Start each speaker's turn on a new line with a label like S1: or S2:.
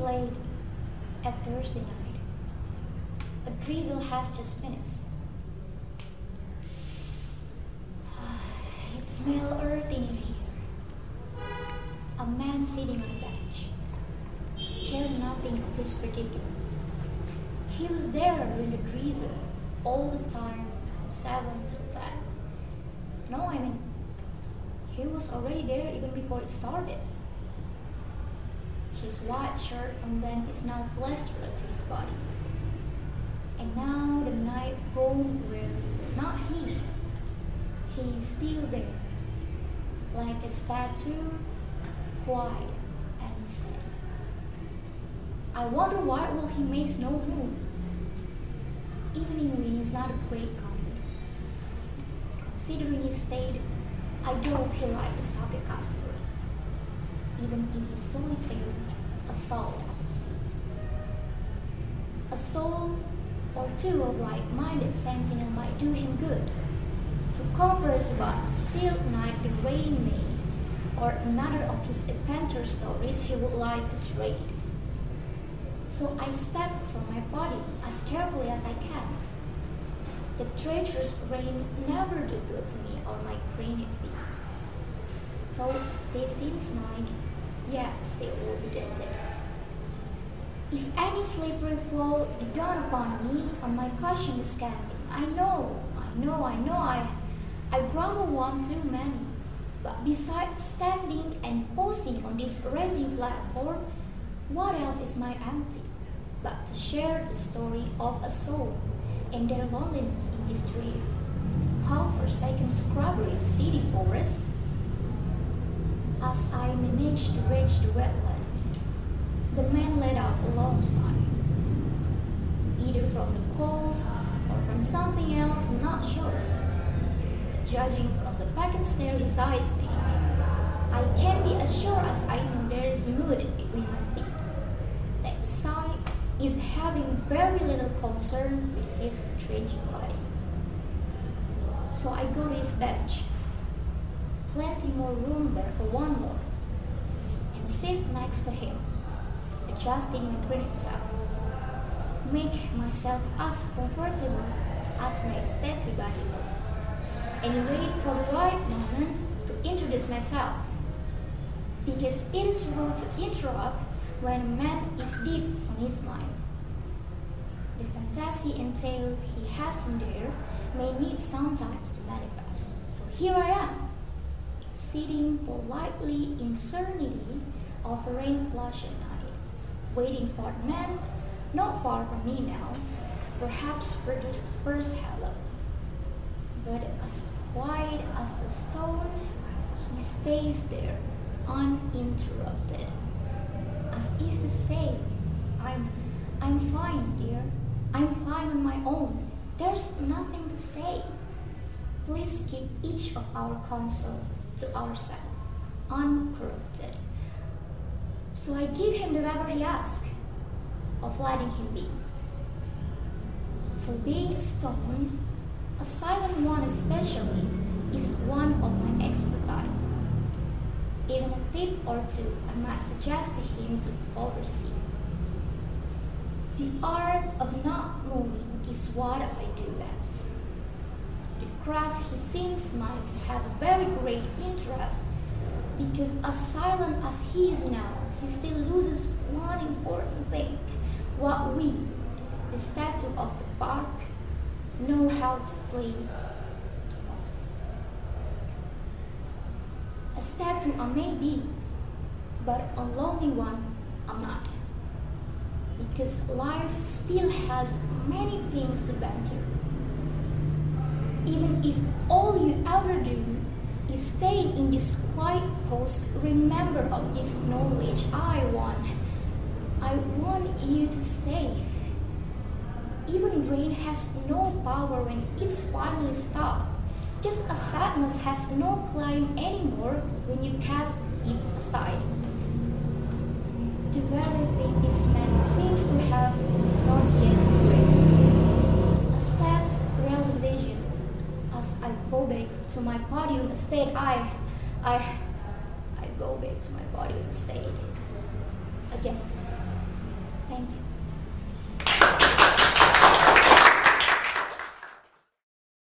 S1: late at Thursday night. A drizzle has just finished. It smells earthy in here. A man sitting on a bench, cared nothing of his predicament. He was there during the drizzle all the time from seven till ten. No, I mean, he was already there even before it started. His white shirt and then is now plastered to his body. And now the night gone weary, not he. He is still there, like a statue, quiet and steady. I wonder why will he makes no move. Evening wind is not a great company. Considering his state, I do hope he like a socket customer, even in his solitary assault as it seems. A soul or two of like-minded sentinel might do him good. To converse about Silk Night the Rain Maid or another of his adventure stories he would like to trade. So I step from my body as carefully as I can. The treacherous rain never do good to me or my craning feet. Though they seem like, yet still will be dented. If any slippery fall dawn upon me on my caution scanning, I know, I know, I know, I, I grumble one too many. But besides standing and posing on this raising platform, what else is my empty but to share the story of a soul and their loneliness in this dream? How forsaken scrubbery of city forests? As I managed to reach the wetland, the man let out a long sigh. Either from the cold or from something else, I'm not sure. Judging from the vacant stare his eyes make, I can be as sure as I know there is mood between my feet. That the sigh is having very little concern with his strange body. So I go to his bench. Plenty more room there for one more. And sit next to him, adjusting my grin itself. Make myself as comfortable as my statue body was. And wait for the right moment to introduce myself. Because it is rude to interrupt when a man is deep on his mind. The fantasy and tales he has in there may need sometimes to manifest. So here I am, sitting politely in serenity of a rain flushed night, waiting for the man not far from me now to perhaps produce the first hello. But as quiet as a stone, he stays there uninterrupted, as if to say, I'm, I'm fine, dear. I'm fine on my own. There's nothing to say. Please keep each of our counsel to ourselves, uncorrupted. So I give him the favor he asks of letting him be. For being a stone, a silent one especially, is one of my expertise. Even a tip or two I might suggest to him to oversee. The art of not moving is what I do best. The craft he seems mine to have a very great interest because as silent as he is now, he still loses one important thing. What we, the statue of the park, know how to play to us. A statue I may be, but a lonely one I'm not. Because life still has many things to banter. Even if all you ever do is stay in this quiet post, remember of this knowledge I want. I want you to save. Even rain has no power when it's finally stopped. Just as sadness has no claim anymore when you cast it aside. The very thing this man seems to have I, I, I go back to my body mistake again. Thank you.